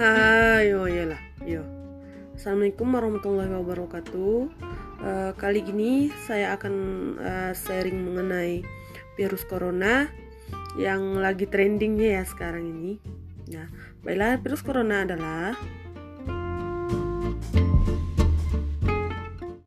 Ah, Ayo, ya iyalah, yo. Assalamualaikum warahmatullahi wabarakatuh. Uh, kali ini saya akan uh, sharing mengenai virus corona yang lagi trendingnya ya sekarang ini. Nah, baiklah virus corona adalah